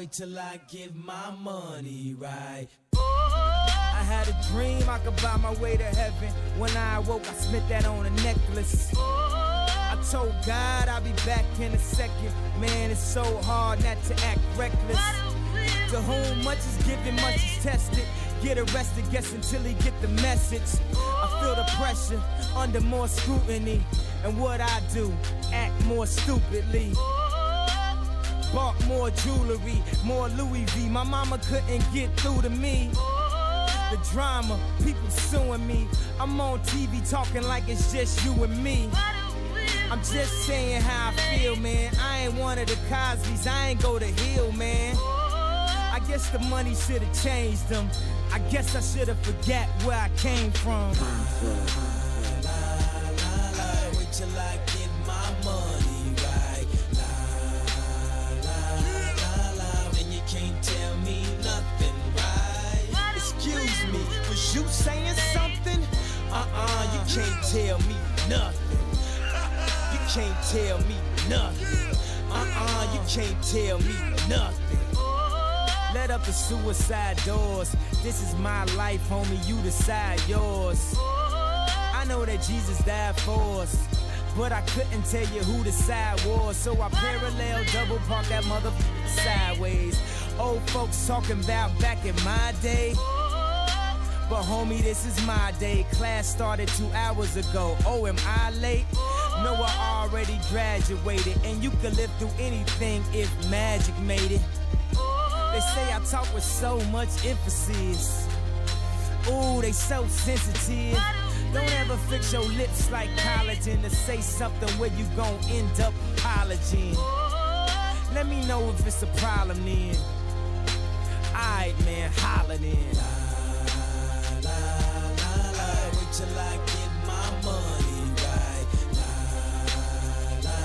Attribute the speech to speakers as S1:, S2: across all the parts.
S1: wait till I get my money right. I had a dream I could buy my way to heaven. When I awoke, I spent that on a necklace. I told God I'll be back in a second. Man, it's so hard not to act reckless. To whom much is given, much is tested. Get arrested, guess until he get the message. I feel the pressure under more scrutiny. And what I do, act more stupidly. Bought more jewelry, more Louis V. My mama couldn't get through to me. The drama, people suing me. I'm on TV talking like it's just you and me. I'm just saying how I feel, man. I ain't one of the Cosby's, I ain't go to Hill, man. I guess the money should have changed them. I guess I should have forget where I came from. Till I you saying something? Uh-uh, you can't tell me nothing. You can't tell me nothing. Uh-uh, you can't tell me nothing. Let up the suicide doors. This is my life, homie. You decide yours. I know that Jesus died for us. But I couldn't tell you who the side was. So I parallel double park that motherfucker sideways. Old folks talking about back in my day. But homie, this is my day. Class started two hours ago. Oh, am I late? No, I already graduated. And you could live through anything if magic made it. They say I talk with so much emphasis. Ooh, they so sensitive. Don't ever fix your lips like collagen to say something where you gon' end up apologizing. Let me know if it's a problem then. Alright, man, holler then. Till I get my money right. La, la,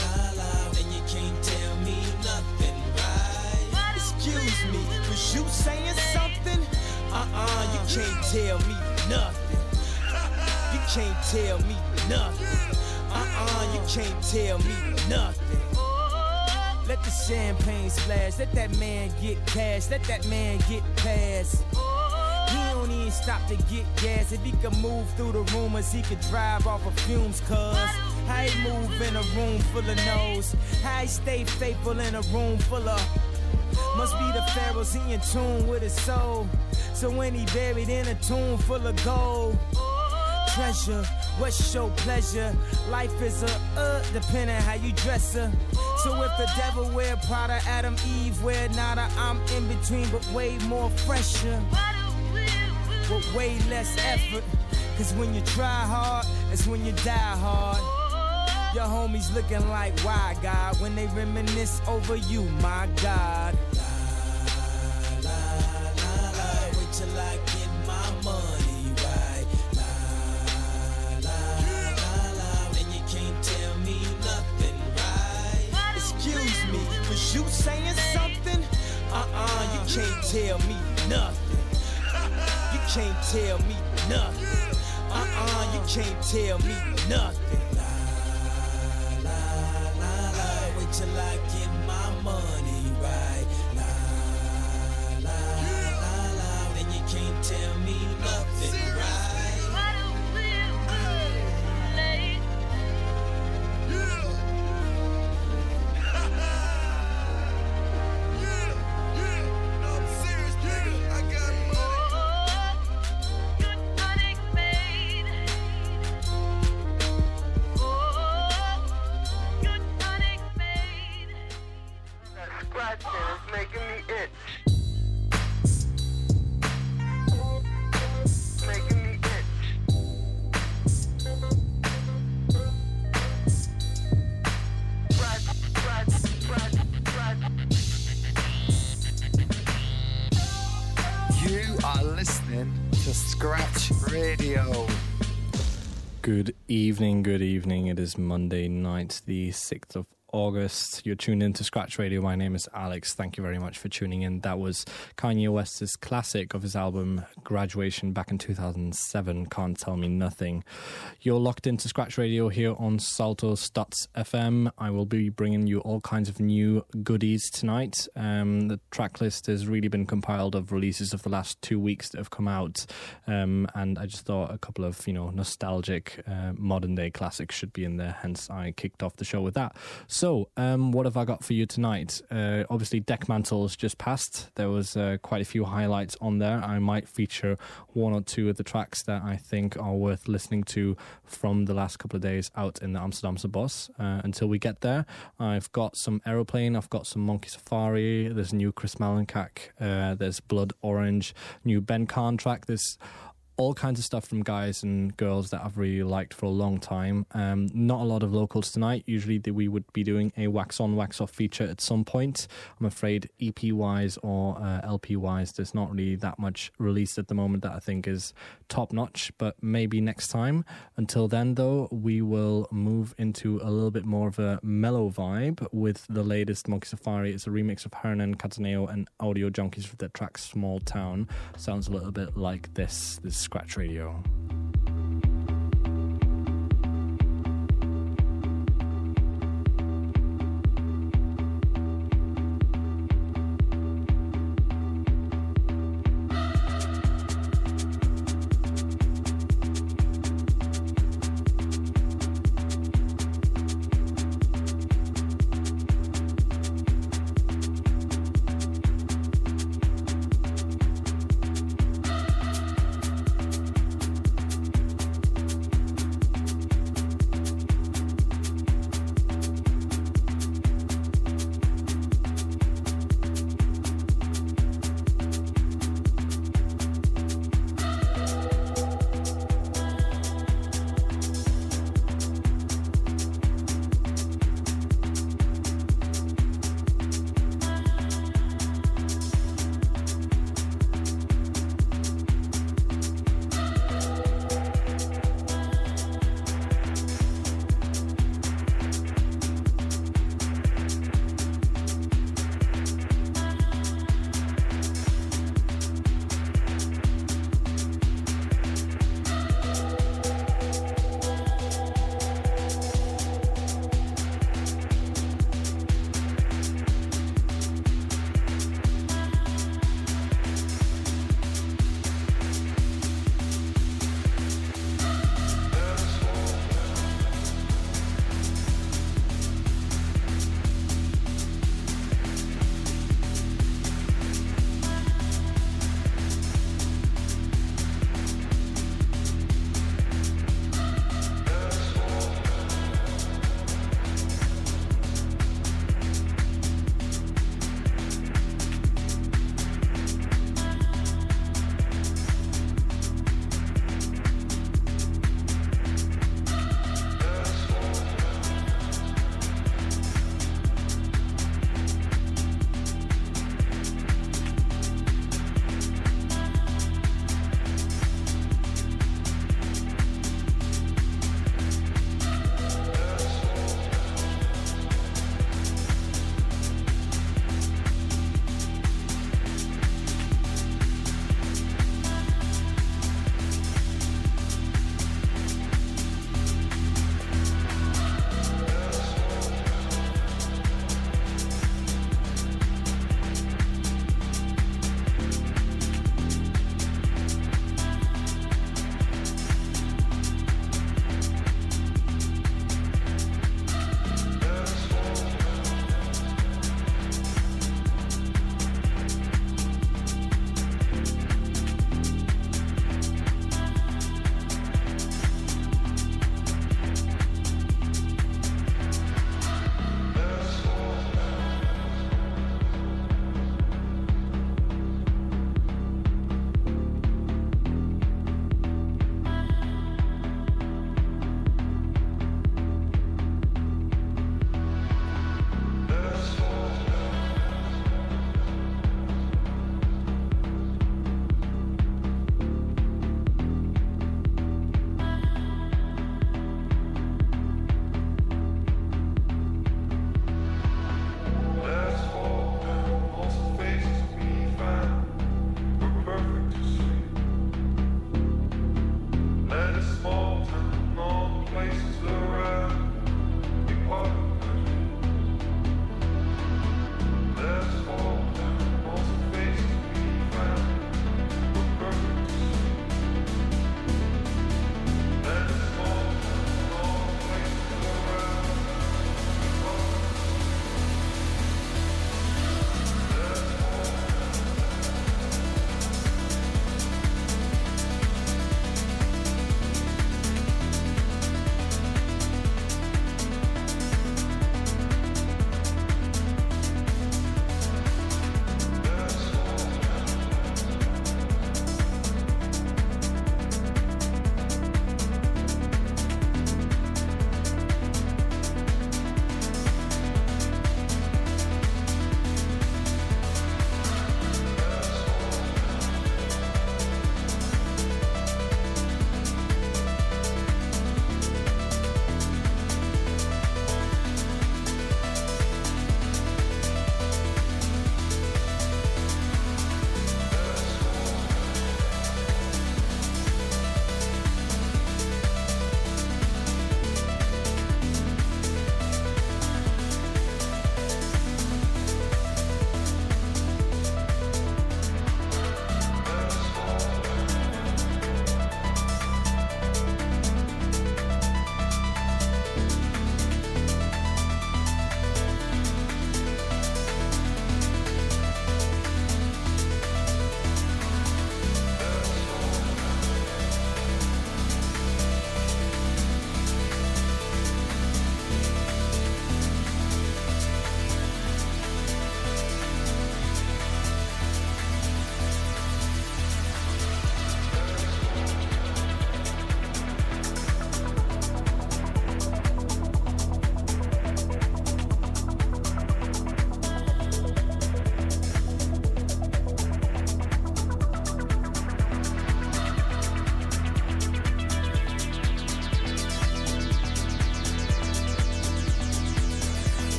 S1: la, la. Then you can't tell me nothing, right? Excuse me, was you saying something? Uh-uh, you can't tell me nothing. You can't tell me nothing. Uh-uh, you can't tell me nothing. Let the champagne splash, let that man get cash, let that man get past. He don't stop to get gas. If he could move through the rumors, he could drive off of fumes, cuz. How he move in a room full of no's? How he stay faithful in a room full of. Must be the pharaohs, he in tune with his soul. So when he buried in a tomb full of gold. Treasure, what's your pleasure? Life is a uh, depending how you dress her. So if the devil wear Prada, Adam, Eve wear nada, I'm in between, but way more fresher. With way less effort. Cause when you try hard, it's when you die hard. Your homies looking like, why God? When they reminisce over you, my God. La la la Wait till I get my money right. La, la, la, la. Then you can't tell me nothing, right? Excuse me, was you saying something? Uh-uh, you can't tell me nothing. You can't tell me nothing. Uh-uh, you can't tell me nothing. La, la, la, la. Wait till I get my money
S2: is
S3: Monday night, the 6th of August. You're tuned in to Scratch Radio. My name is Alex. Thank you very much for tuning in. That was Kanye West's classic of his album Graduation back in 2007, Can't Tell Me Nothing. You're locked into Scratch Radio here on Salto Stads FM. I will be bringing you all kinds of new goodies tonight. Um, the track list has really been compiled of releases of the last two weeks that have come out, um, and I just thought a couple of you know nostalgic uh, modern day classics should be in there. Hence, I kicked off the show with that. Um, what have I got for you tonight? Uh, obviously, Dekmantel's just passed. There was uh, quite a few highlights on there. I might feature one or two of the tracks that I think are worth listening to from the last couple of days out in the Amsterdamse Bos. Uh, until we get there, I've got some Aeroplane, I've got some Monkey Safari, there's new Chris Malinchak, uh, there's Blood Orange, new Ben Khan track, there's all kinds of stuff from guys and girls that I've really liked for a long time. Um, not a lot of locals tonight. Usually the, we would be doing a wax on, wax off feature at some point. I'm afraid EP wise or uh, LP wise, there's not really that much released at the moment that I think is top notch, but maybe next time. Until then, though, we will move into a little bit more of a mellow vibe with the latest Monkey Safari. It's a remix of Hernan Cattaneo and Audio Junkies for the track Small Town. Sounds a little bit like this. This Scratch Radio.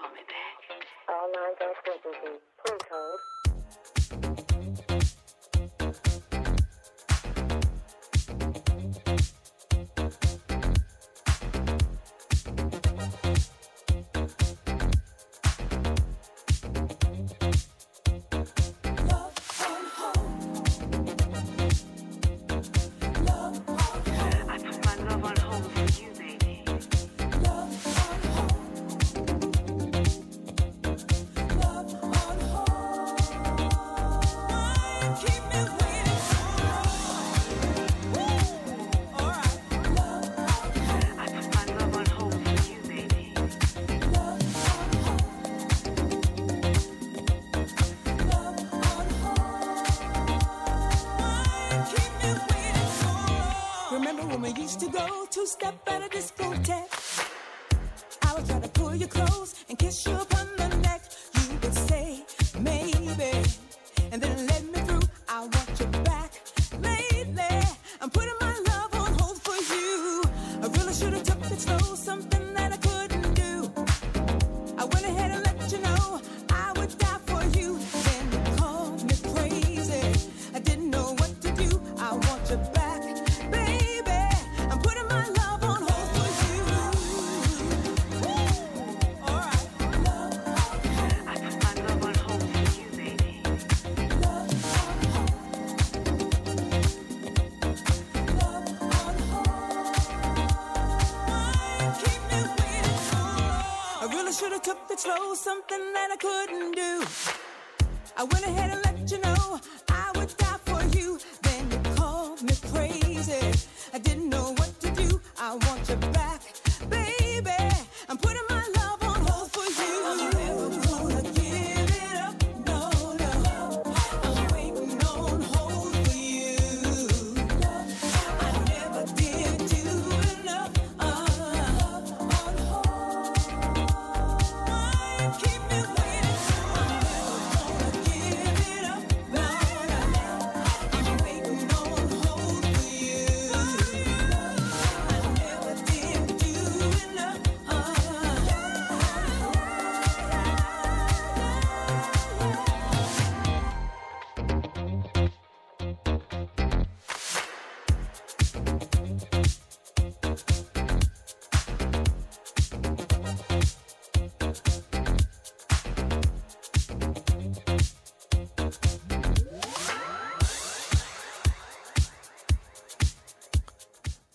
S4: Call me back.
S2: All lines are busy. Please hold.
S5: Go two step at a discotheque? I would try to pull you close and kiss you upon the neck.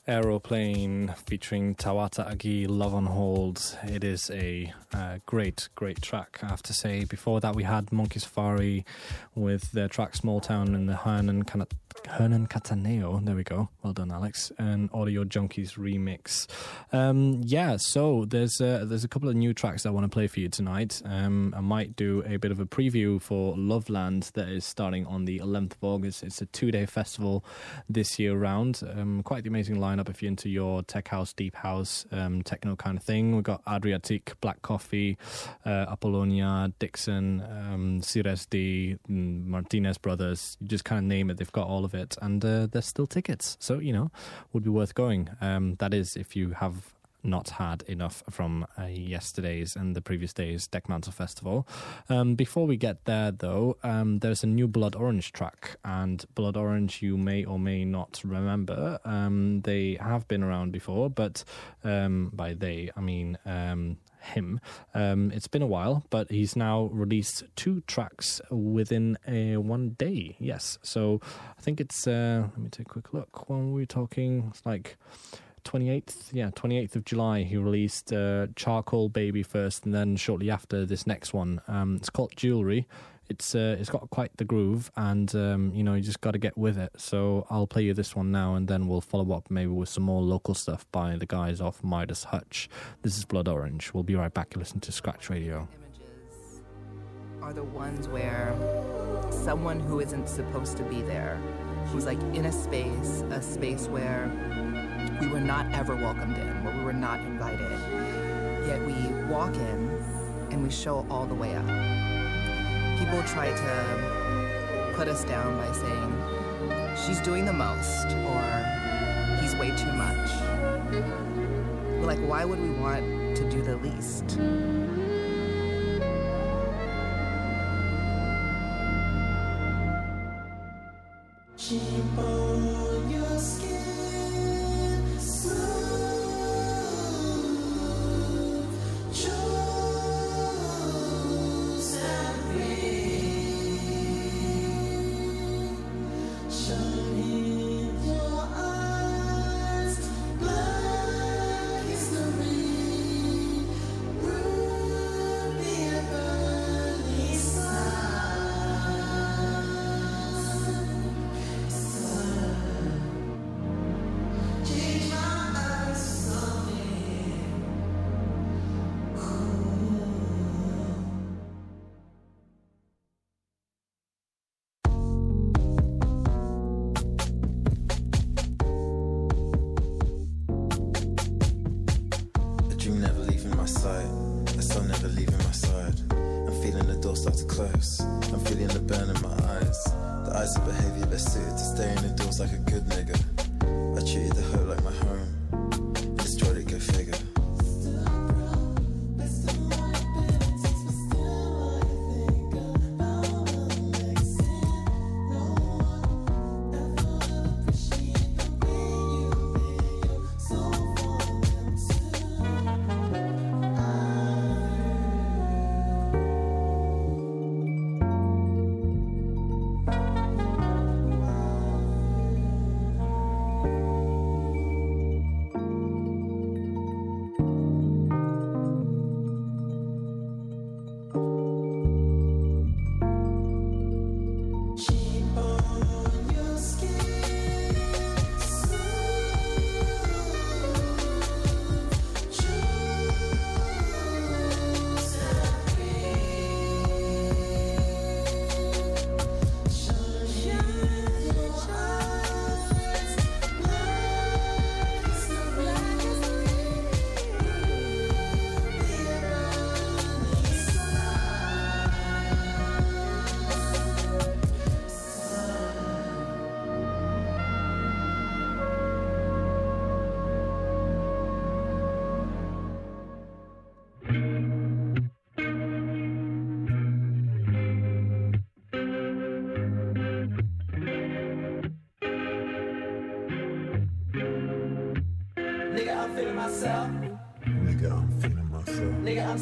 S3: Aeroplane featuring Tawatha Agee, Love on Hold. It is a uh, great, great track, I have to say. Before that, we had Monkey Safari with their track Small Town and the Hernan, Cana- Hernan Cattaneo. There we go. Well done, Alex. An Audio Junkies remix. Um, yeah, so there's uh, there's a couple of new tracks I want to play for you tonight. Um, I might do a bit of a preview for Loveland that is starting on the 11th of August. It's a two day festival this year round. Um, quite the amazing lineup if you're into your tech house, deep house, um, techno kind of thing. We've got Adriatique, Black Coffee, uh, Apollonia, Dixon, um, Cires D, mm, Martinez Brothers. You just kind of name it, they've got all of it. And uh, there's still tickets. So, you know, would be worth going. Um, that is if you have not had enough from uh, yesterday's and the previous day's Dekmantel Festival. Um, before we get there, though, um, there's a new Blood Orange track, and Blood Orange you may or may not remember. Um, they have been around before, but um, by they, I mean um, him. Um, it's been a while, but he's now released two tracks within a one day. Yes, so I think it's. Uh, let me take a quick look. When we were talking, it's like 28th, yeah, 28th of July, he released uh, Charcoal Baby first, and then shortly after this next one. Um, it's called Jewelry. It's uh, it's got quite the groove, and um, you know you just got to get with it. So I'll play you this one now, and then we'll follow up maybe with some more local stuff by the guys off Midas Hutch. This is Blood Orange. We'll be right back. You listen to Scratch Radio.
S6: images are the ones where someone who isn't supposed to be there, who's like in a space, a space where we were not ever welcomed in, where we were not invited, yet we walk in and we show all the way up. People try to put us down by saying, she's doing the most, or he's way too much. like, why would we want to do the least?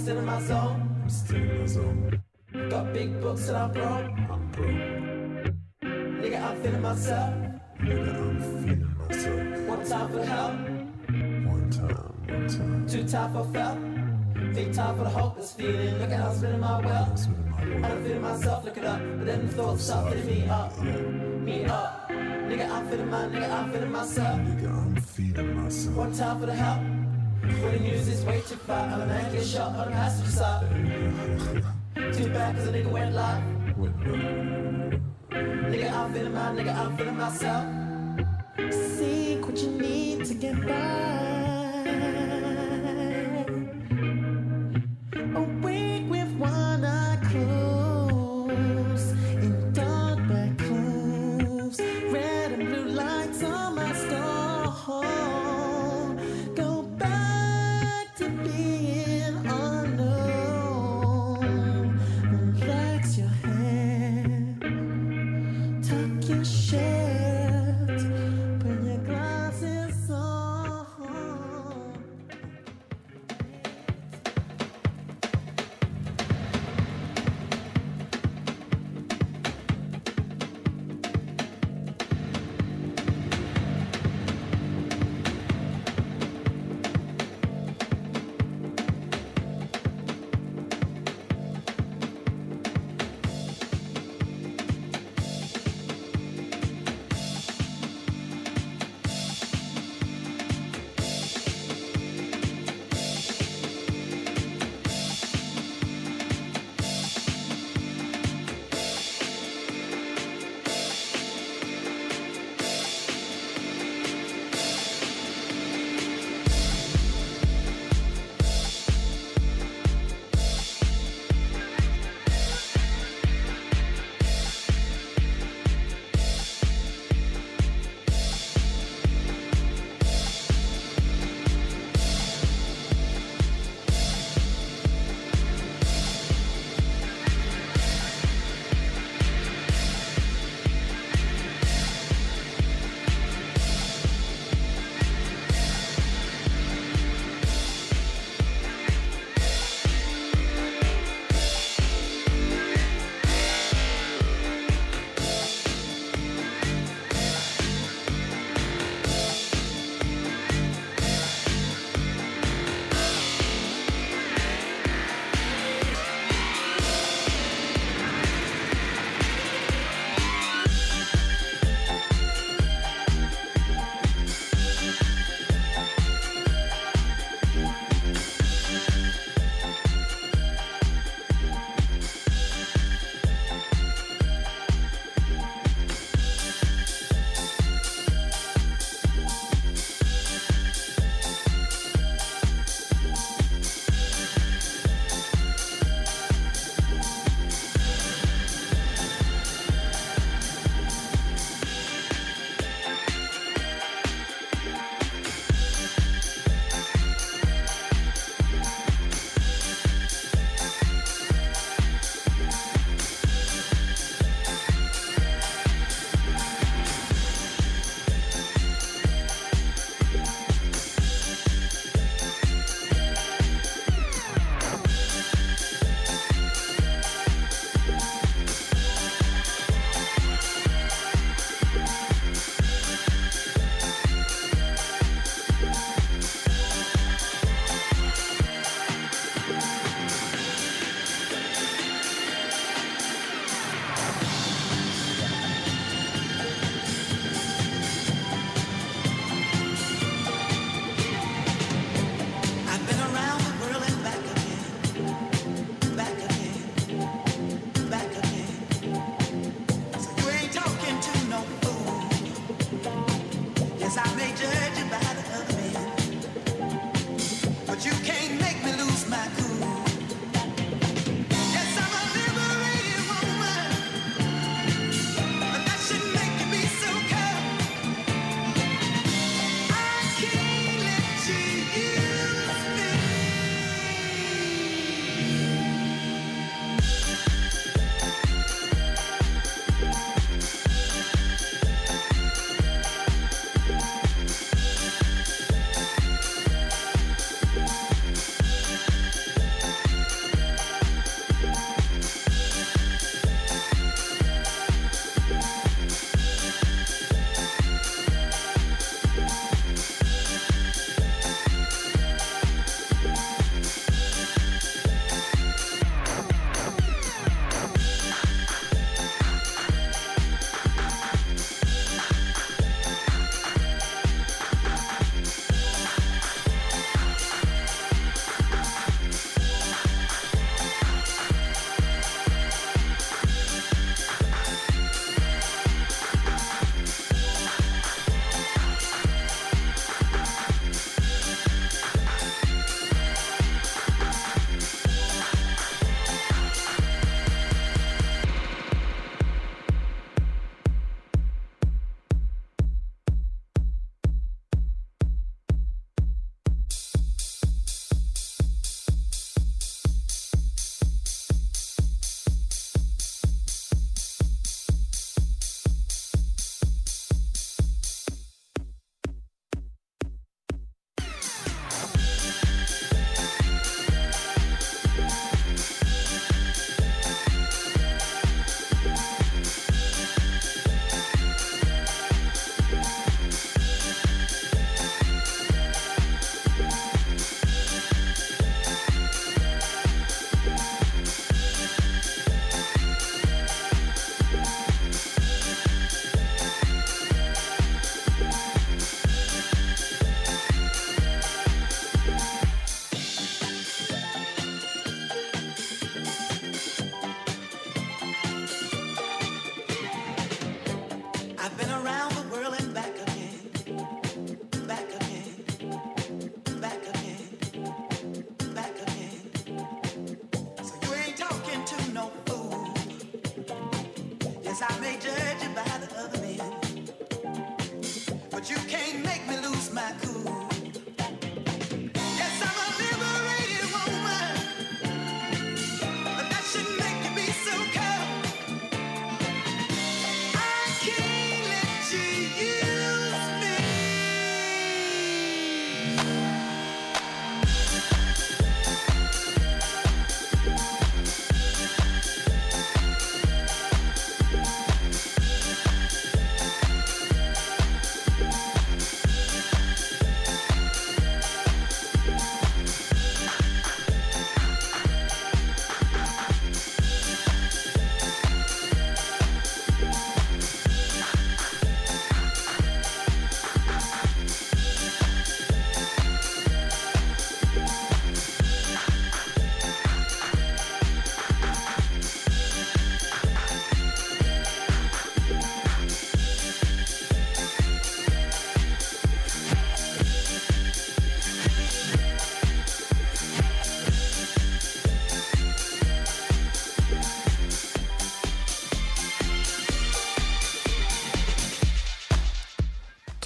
S7: Still in my zone.
S8: I'm still in my zone.
S7: Got big books and I'm broke.
S8: I'm broke.
S7: Nigga, I'm feeling myself.
S8: Nigga, I'm feeling myself.
S7: One time for the help,
S8: One time, one time.
S7: two time for felt. Big time for the hopeless feeling. Look at how I'm spinning my wealth. I'm
S8: world.
S7: feeling myself, look it up. But then the thoughts start filling me up. Me up. Nigga, I'm feeling my, nigga, I'm feeling myself.
S8: Nigga, I'm feeling myself.
S7: One time for the help. When the news is way too far, I'm a man get shot on the passenger side. Too bad cause a nigga went live. Nigga, I'm feeling my, nigga, I'm feeling myself. Seek what you need to get by.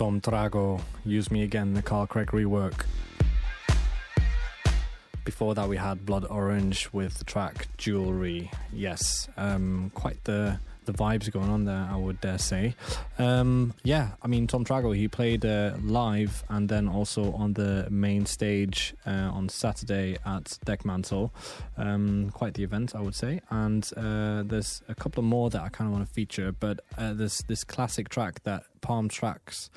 S3: Tom Trago, Use Me Again, the Carl Craig rework. Before that, we had Blood Orange with the track Jewelry. Yes, um, quite the the vibes going on there, I would dare say. Um, yeah, I mean, Tom Trago, he played uh, live and then also on the main stage uh, on Saturday at Dekmantel. Um, quite the event, I would say. And uh, there's a couple more that I kind of want to feature, but uh, there's this classic track that Palm Tracks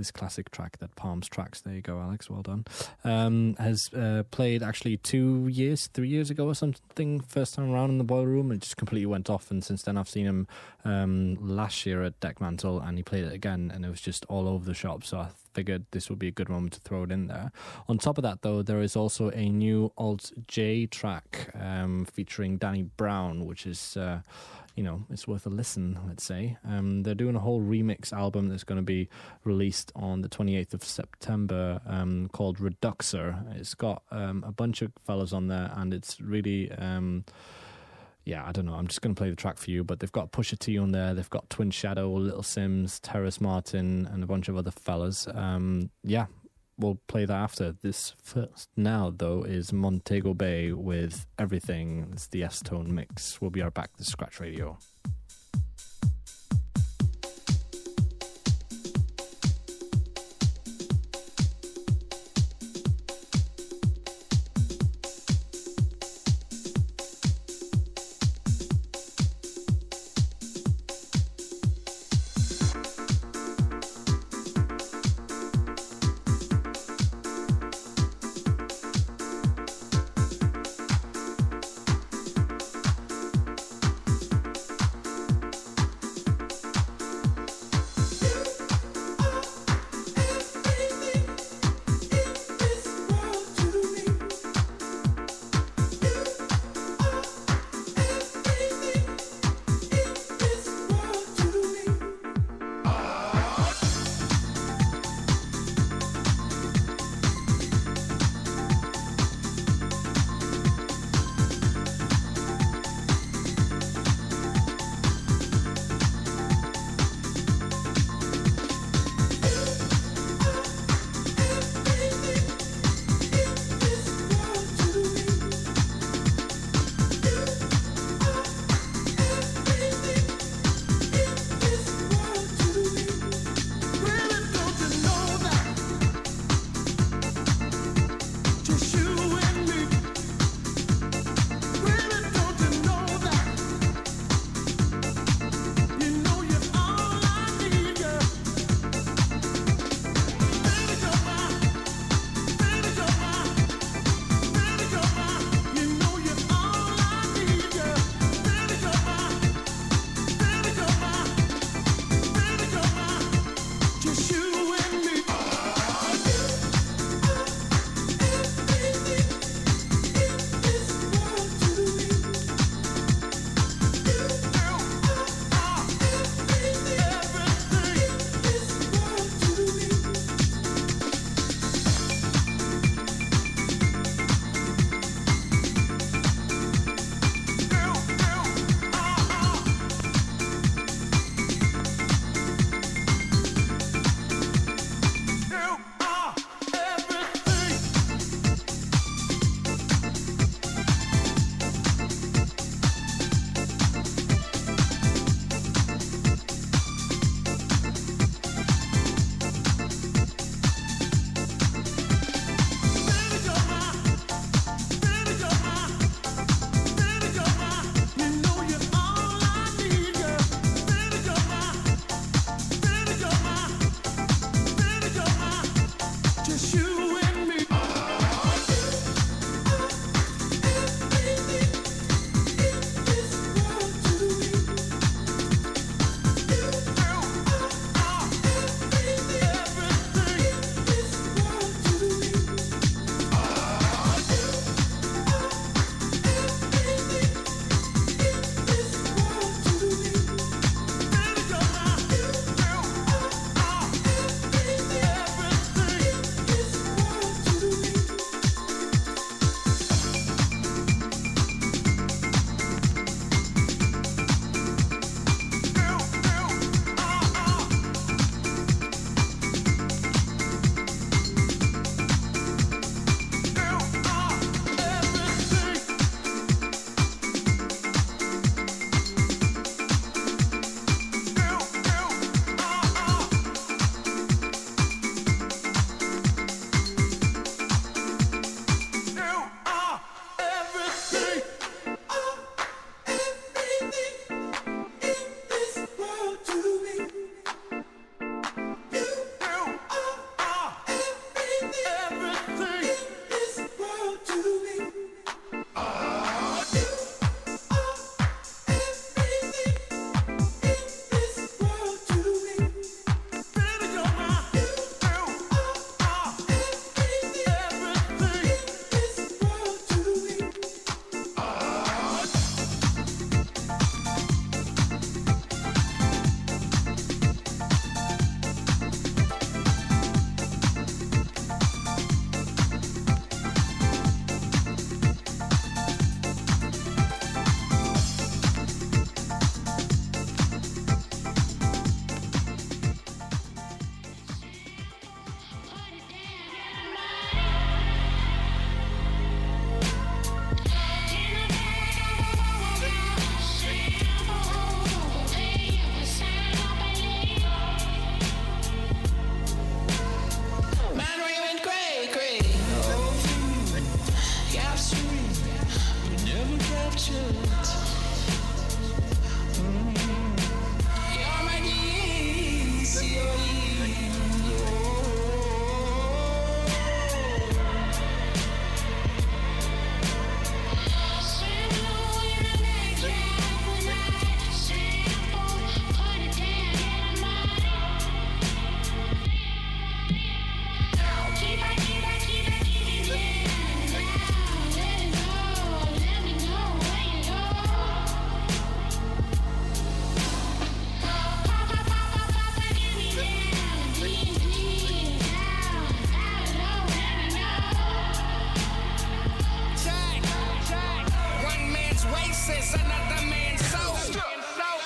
S3: this classic track that Palms Trax. There you go, Alex. Well done. Um, has uh, played actually two years, three years ago or something. First time around in the boiler room, it just completely went off. And since then, I've seen him um, last year at Dekmantel, and he played it again, and it was just all over the shop. So I figured this would be a good moment to throw it in there. On top of that, though, there is also a new Alt J track um, featuring Danny Brown, which is. Uh, you know, it's worth a listen, let's say. Um, they're doing a whole remix album that's going to be released on the 28th of September um, called Reduxer. It's got um, a bunch of fellas on there, and it's really. Um, yeah, I don't know. I'm just going to play the track for you, but they've got Pusha T on there. They've got Twin Shadow, Little Simz, Terrace Martin, and a bunch of other fellas. Um, yeah, we'll play that after. This first now, though, is Montego Bay with Everything. It's the S Tone mix. We'll be right back to Scratch Radio.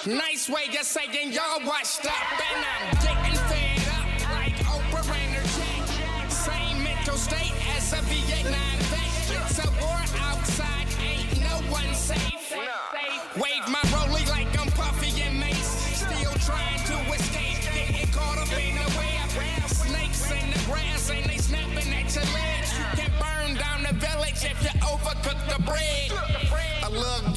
S9: Nice way of saying y'all washed up, and I'm getting fed up like Oprah and. Same mental state as a Vietnam vet. It's a war outside, ain't no one safe. Wave my rollie like I'm Puffy and Mace. Still trying to escape, getting caught up in the web. Snakes in the grass and they snapping at your legs. You can burn down the village if you overcook the bread. A little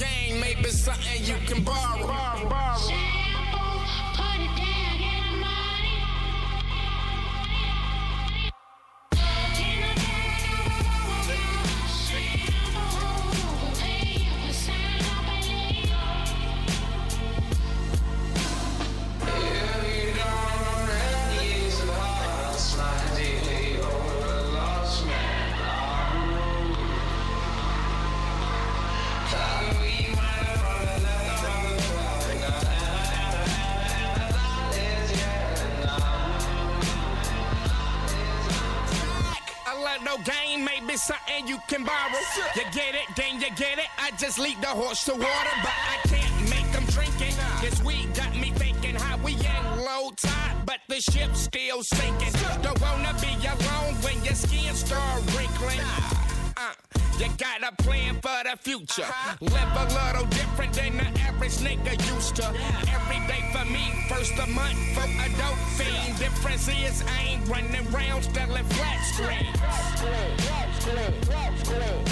S9: you can borrow. You get it, then you get it. I just lead the horse to water, but I can't make them drink it. This weed got me thinking how we in low tide, but the ship's still sinking. Don't wanna be alone when your skin start wrinkling. Uh, you got a plan for the future. Live a little different than the average nigga used to. Every day for me, first a month for a dope fiend. Difference is I ain't running around selling flat screen.
S10: Remember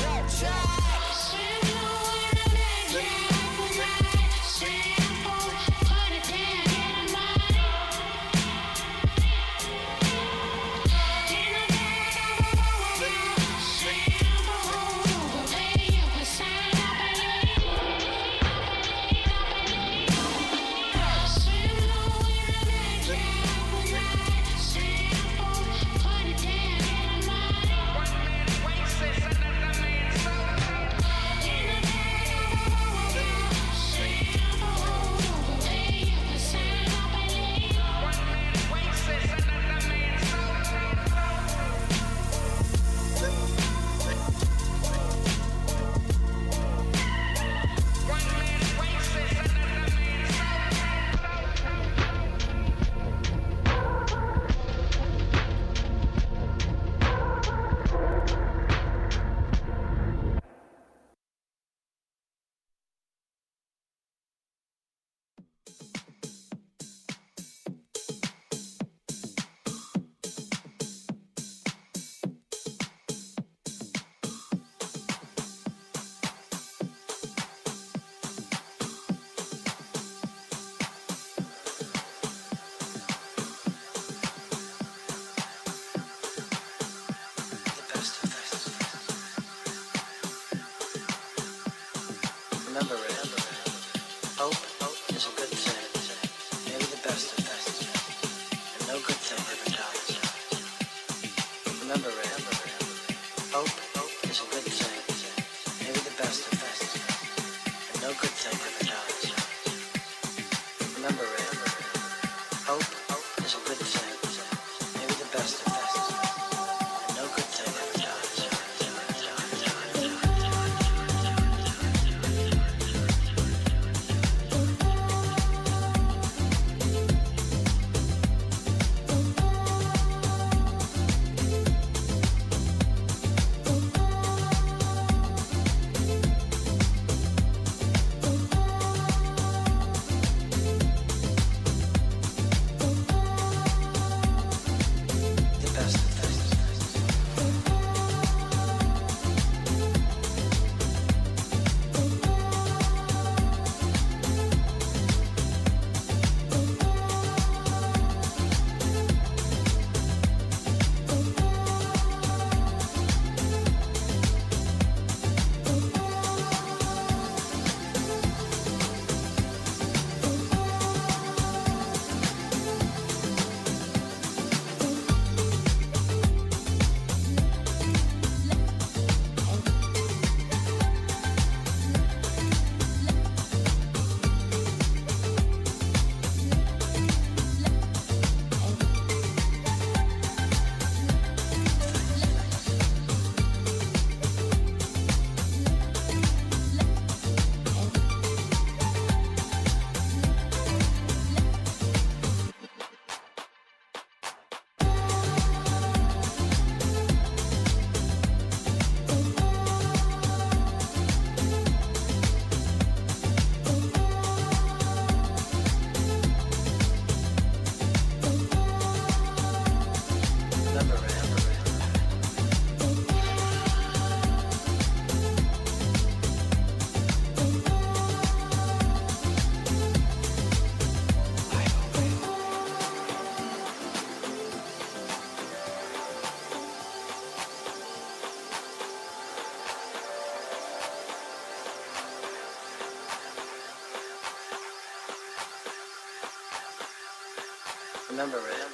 S10: remember it.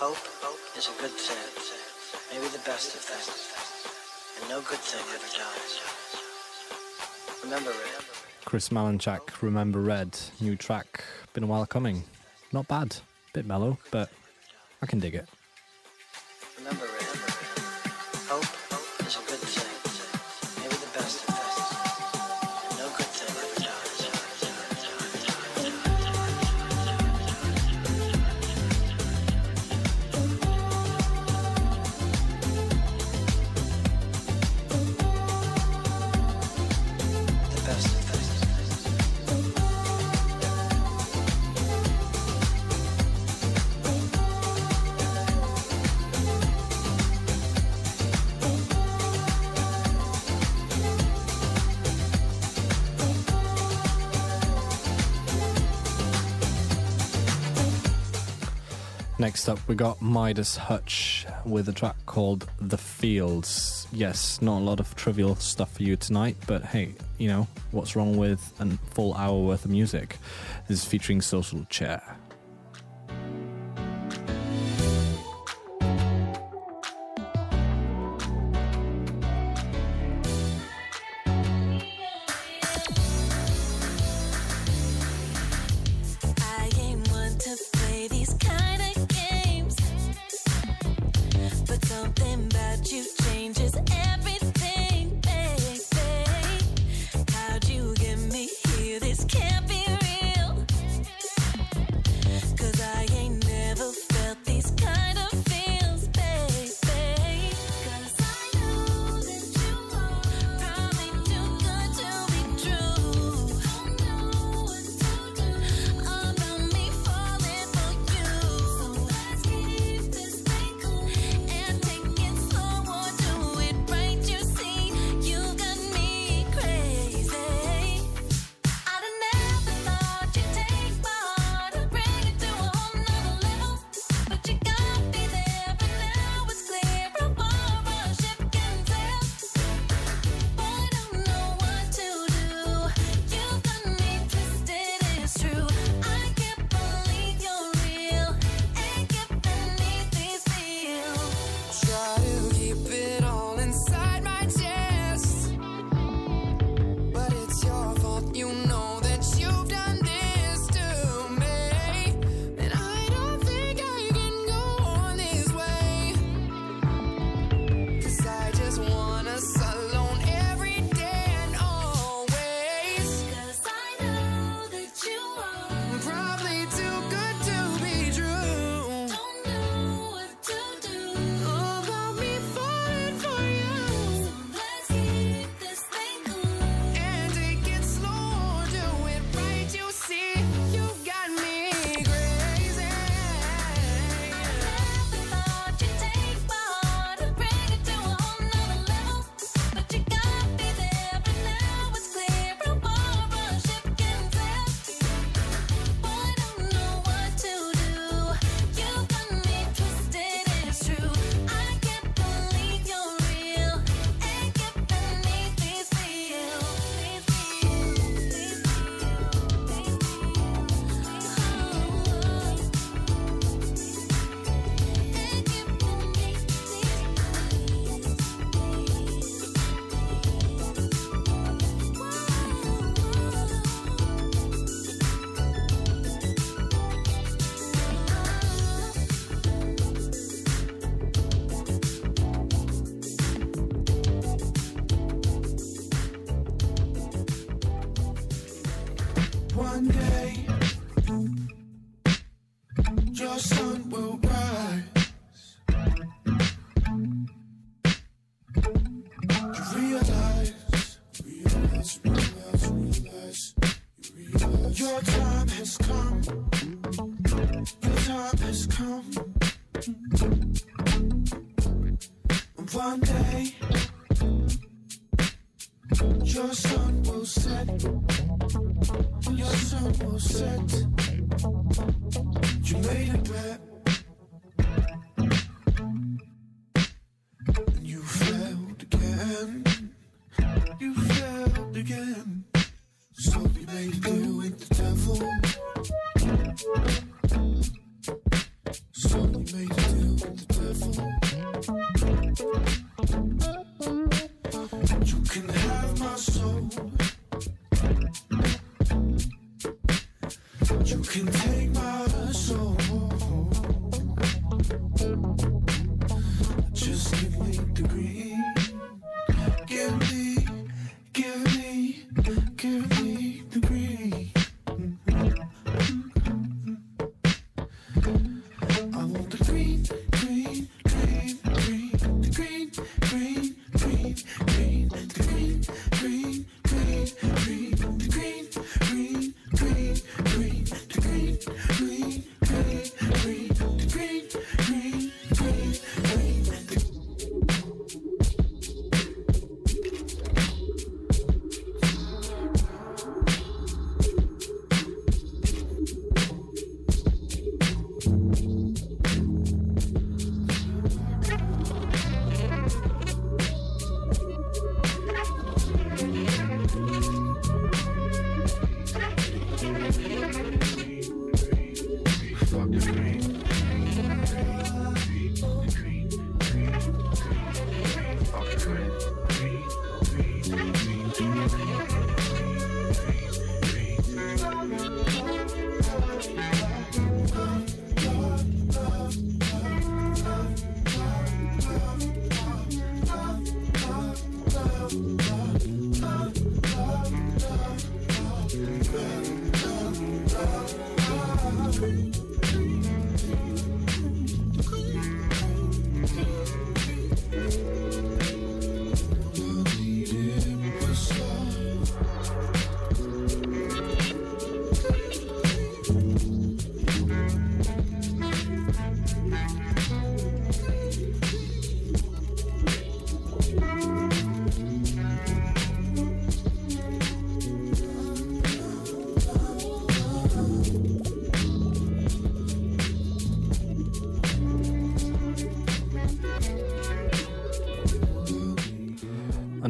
S10: Hope is a good thing, maybe the best of things, and no good thing ever dies. Remember it.
S11: Chris Malinchak, Remember Red, new track, been a while coming. Not bad, bit mellow, but I can dig it. Next up, we got Midas Hutch with a track called The Fields. Yes, not a lot of trivial stuff for you tonight, but hey, you know, what's wrong with a full hour worth of music? This is featuring Social Chair.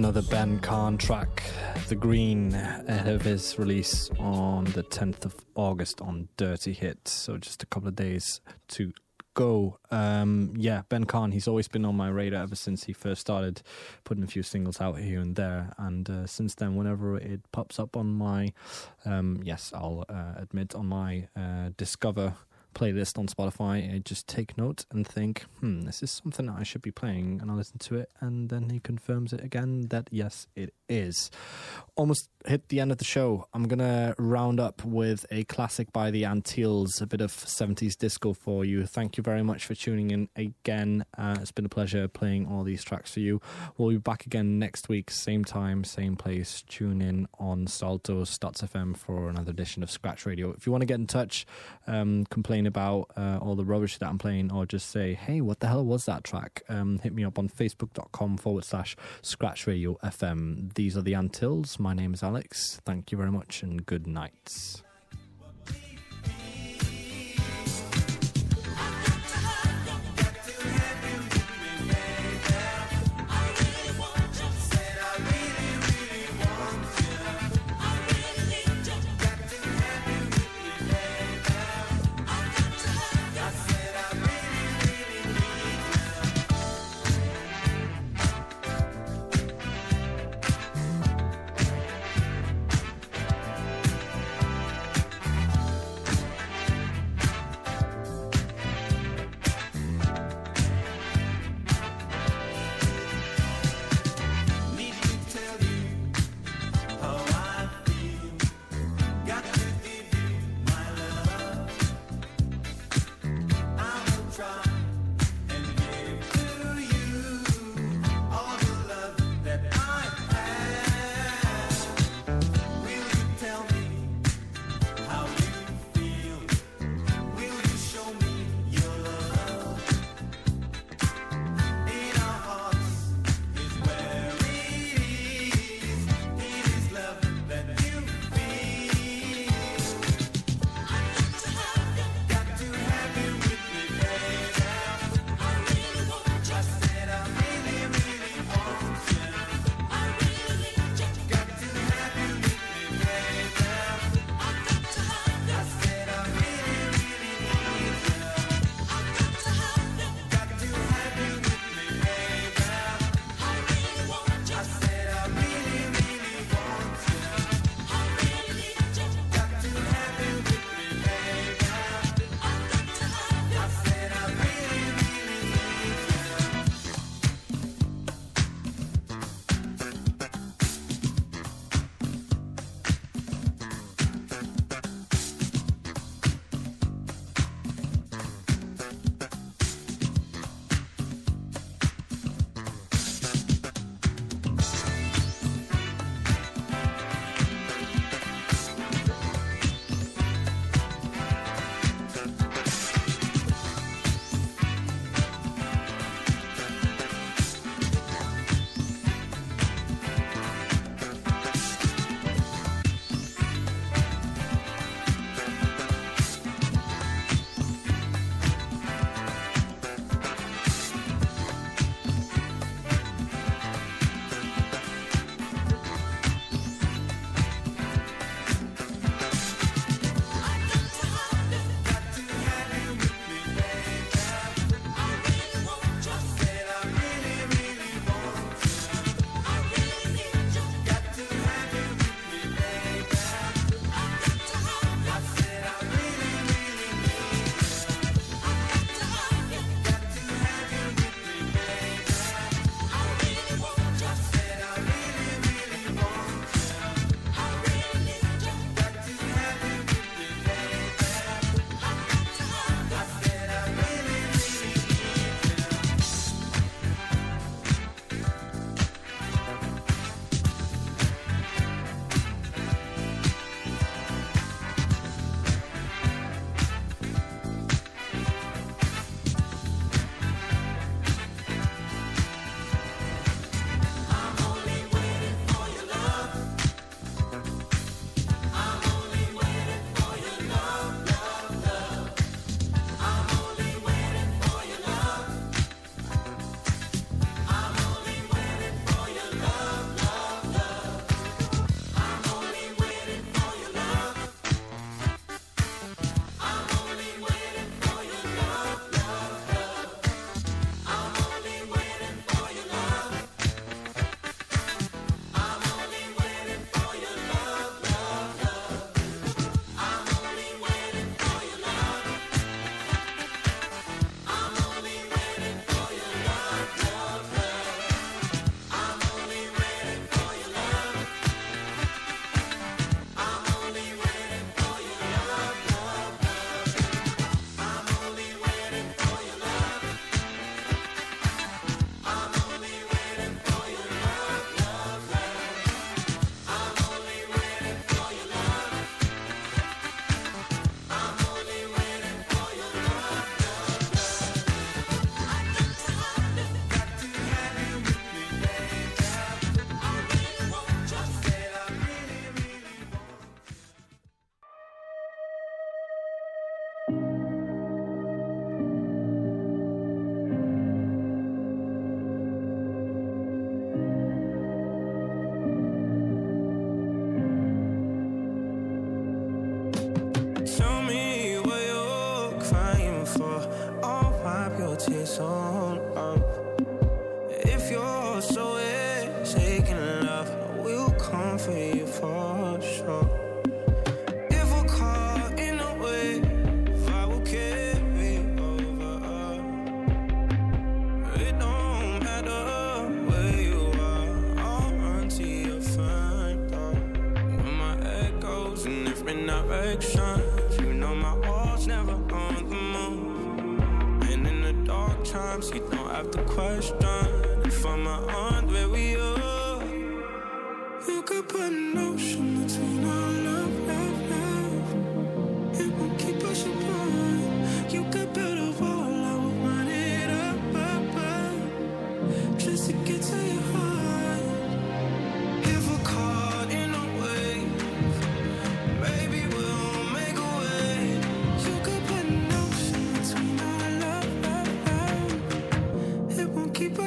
S3: Another Ben Khan track, The Green, ahead of his release on the 10th of August on Dirty Hit. So just a couple of days to go. Um, yeah, Ben Khan, he's always been on my radar ever since he first started putting a few singles out here and there. And uh, since then, whenever it pops up on my, um, yes, I'll uh, admit, on my uh, Discover playlist on Spotify, I just take note and think, hmm, this is something that I should be playing. And I listen to it, and then he confirms it again that yes, it is. Almost hit the end of the show. I'm going to round up with a classic by the Antilles, a bit of 70s disco for you. Thank you very much for tuning in again. Uh, it's been a pleasure playing all these tracks for you. We'll be back again next week, same time, same place. Tune in on Salto Stads FM for another edition of Scratch Radio. If you want to get in touch, um, complain about uh, all the rubbish that I'm playing, or just say, hey, what the hell was that track? Um, hit me up on facebook.com forward slash Scratch Radio FM. These are the Antilles. My name is Alex. Thank you very much and good night.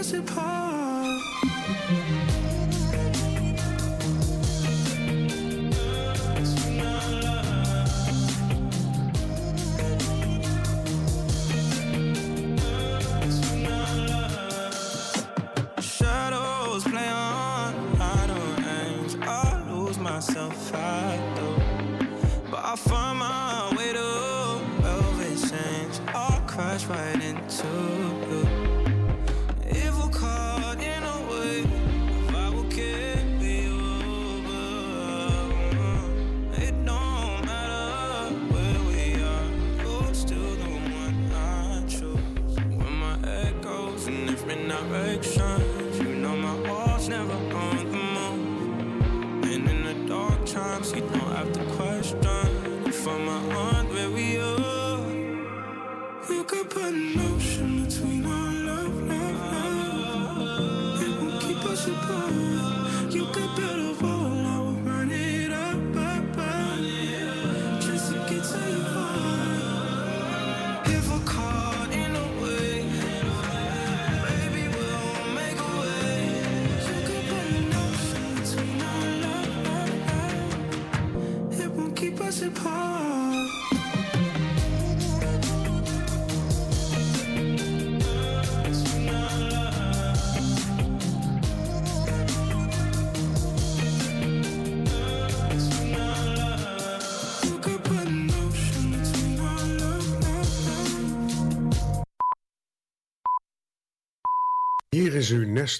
S12: Us apart.
S13: Is uw Nestor